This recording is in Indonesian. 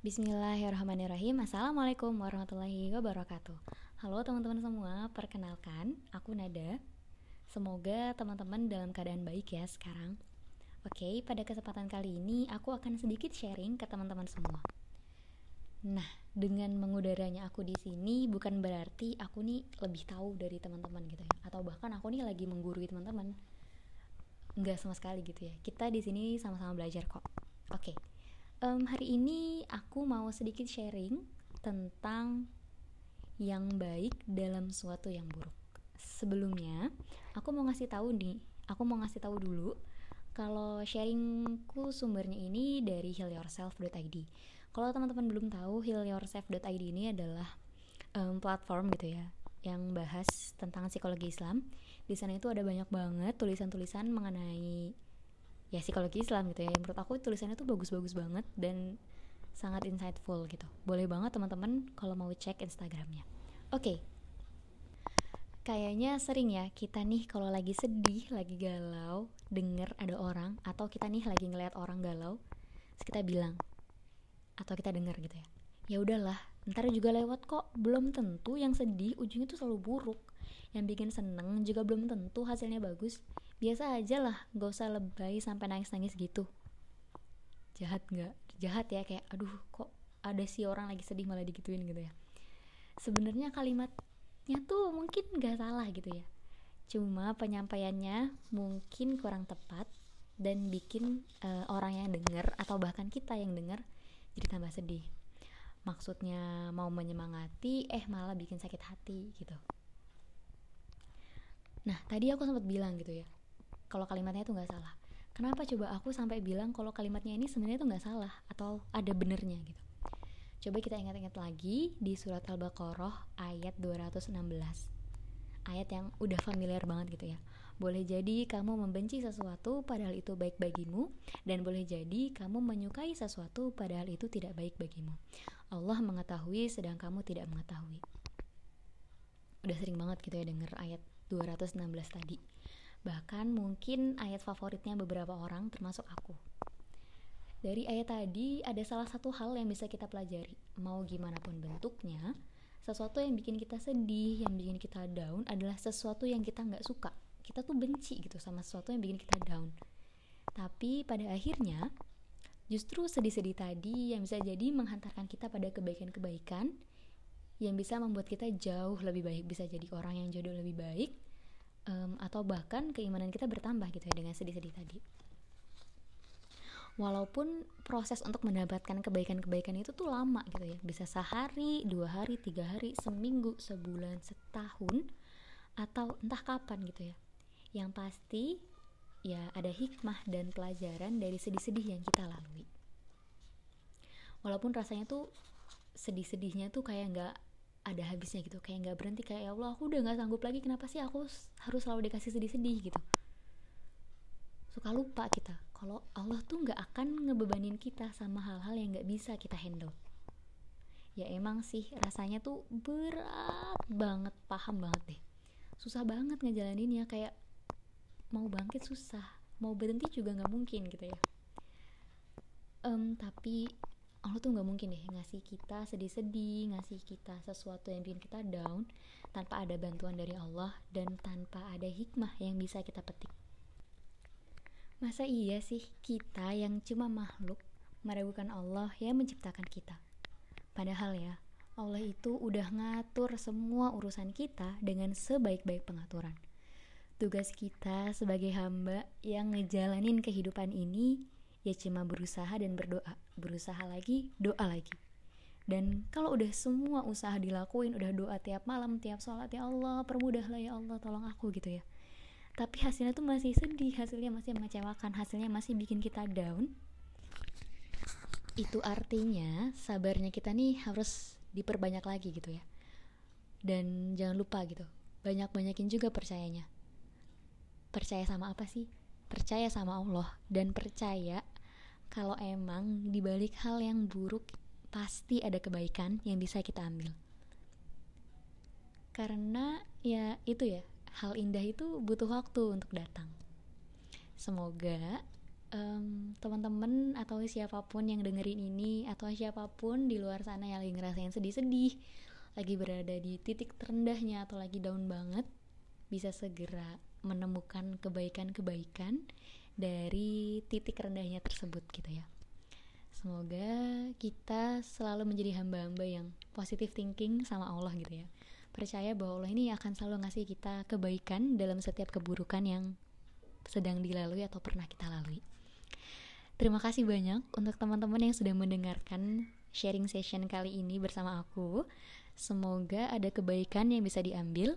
Bismillahirrahmanirrahim. Assalamualaikum warahmatullahi wabarakatuh. Halo teman-teman semua Perkenalkan, aku Nada. Semoga teman-teman dalam keadaan baik ya sekarang. Oke, pada kesempatan kali ini Aku akan sedikit sharing ke teman-teman semua. Nah, dengan mengudaranya aku di sini Bukan berarti aku nih lebih tahu dari teman-teman gitu ya. Atau bahkan aku nih lagi menggurui teman-teman. Enggak sama sekali gitu ya. Kita di sini sama-sama belajar kok. Oke um, hari ini aku mau sedikit sharing tentang yang baik dalam suatu yang buruk. Sebelumnya, aku mau ngasih tahu nih, aku mau ngasih tahu dulu kalau sharingku sumbernya ini dari healyourself.id. Kalau teman-teman belum tahu, healyourself.id ini adalah um, platform gitu ya yang bahas tentang psikologi Islam. Di sana itu ada banyak banget tulisan-tulisan mengenai ya psikologi Islam gitu ya. Menurut aku tulisannya tuh bagus-bagus banget dan sangat insightful gitu. Boleh banget teman-teman kalau mau cek Instagramnya. Oke. Okay. kayaknya sering ya kita nih kalau lagi sedih lagi galau denger ada orang atau kita nih lagi ngeliat orang galau terus kita bilang atau kita denger gitu ya ya udahlah ntar juga lewat kok. Belum tentu yang sedih ujungnya tuh selalu buruk. Yang bikin seneng juga belum tentu hasilnya bagus biasa aja lah gak usah lebay sampai nangis-nangis gitu. Jahat nggak? Jahat ya kayak aduh kok ada sih orang lagi sedih malah digituin gitu ya. Sebenarnya kalimatnya tuh mungkin gak salah gitu ya. Cuma penyampaiannya mungkin kurang tepat dan bikin uh, orang yang denger atau bahkan kita yang denger jadi tambah sedih. Maksudnya mau menyemangati eh malah bikin sakit hati gitu. Nah, tadi aku sempat bilang gitu ya, kalau kalimatnya itu nggak salah. Kenapa coba aku sampai bilang kalau kalimatnya ini sebenarnya itu nggak salah atau ada benernya gitu. Coba kita ingat-ingat lagi di surat Al-Baqarah ayat 216. Ayat yang udah familiar banget gitu ya. Boleh jadi kamu membenci sesuatu padahal itu baik bagimu dan boleh jadi kamu menyukai sesuatu padahal itu tidak baik bagimu. Allah mengetahui sedang kamu tidak mengetahui. Udah sering banget gitu ya denger ayat 216 tadi. Bahkan mungkin ayat favoritnya beberapa orang termasuk aku. Dari ayat tadi ada salah satu hal yang bisa kita pelajari. Mau gimana pun bentuknya, sesuatu yang bikin kita sedih, yang bikin kita down adalah sesuatu yang kita nggak suka. Kita tuh benci gitu sama sesuatu yang bikin kita down. Tapi pada akhirnya, justru sedih-sedih tadi yang bisa jadi menghantarkan kita pada kebaikan-kebaikan yang bisa membuat kita jauh lebih baik bisa jadi orang yang jodoh lebih baik um, atau bahkan keimanan kita bertambah gitu ya dengan sedih-sedih tadi. Walaupun proses untuk mendapatkan kebaikan-kebaikan itu tuh lama gitu ya. Bisa sehari dua hari tiga hari seminggu sebulan setahun atau entah kapan gitu ya. Yang pasti ya ada hikmah dan pelajaran dari sedih-sedih yang kita lalui. Walaupun rasanya tuh sedih-sedihnya tuh kayak nggak ada habisnya gitu. Kayak nggak berhenti kayak ya Allah aku udah nggak sanggup lagi kenapa sih aku harus selalu dikasih sedih-sedih? gitu. Suka lupa kita kalau Allah tuh nggak akan ngebebanin kita sama hal-hal yang nggak bisa kita handle. Ya emang sih rasanya tuh berat banget paham banget deh. Susah banget ngejalaninnya kayak mau bangkit susah mau berhenti juga nggak mungkin gitu ya. Um, tapi Allah tuh nggak mungkin deh ngasih kita sedih-sedih, ngasih kita sesuatu yang bikin kita down tanpa ada bantuan dari Allah dan tanpa ada hikmah yang bisa kita petik. Masa iya sih kita yang cuma makhluk meragukan Allah yang menciptakan kita? Padahal ya, Allah itu udah ngatur semua urusan kita dengan sebaik-baik pengaturan. Tugas kita sebagai hamba yang ngejalanin kehidupan ini ya cuma berusaha dan berdoa. Berusaha lagi doa lagi. Dan kalau udah semua usaha dilakuin udah doa tiap malam tiap sholat ya Allah permudahlah ya Allah tolong aku gitu ya. Tapi hasilnya tuh masih sedih hasilnya masih mengecewakan hasilnya masih bikin kita down. Itu artinya sabarnya kita nih harus diperbanyak lagi gitu ya. Dan jangan lupa gitu banyak-banyakin juga percayanya. Percaya sama apa sih percaya sama Allah dan percaya kalau emang dibalik hal yang buruk pasti ada kebaikan yang bisa kita ambil. Karena ya itu ya hal indah itu butuh waktu untuk datang. Semoga um, teman-teman atau siapa pun yang dengerin ini atau siapa pun di luar sana yang lagi ngerasain sedih-sedih lagi berada di titik terendahnya atau lagi down banget bisa segera menemukan kebaikan-kebaikan dari titik rendahnya tersebut gitu ya semoga kita selalu menjadi hamba-hamba yang positive thinking sama Allah gitu ya percaya bahwa Allah ini akan selalu ngasih kita kebaikan dalam setiap keburukan yang sedang dilalui atau pernah kita lalui Terima kasih banyak untuk teman-teman yang sudah mendengarkan sharing session kali ini bersama aku. Semoga ada kebaikan yang bisa diambil.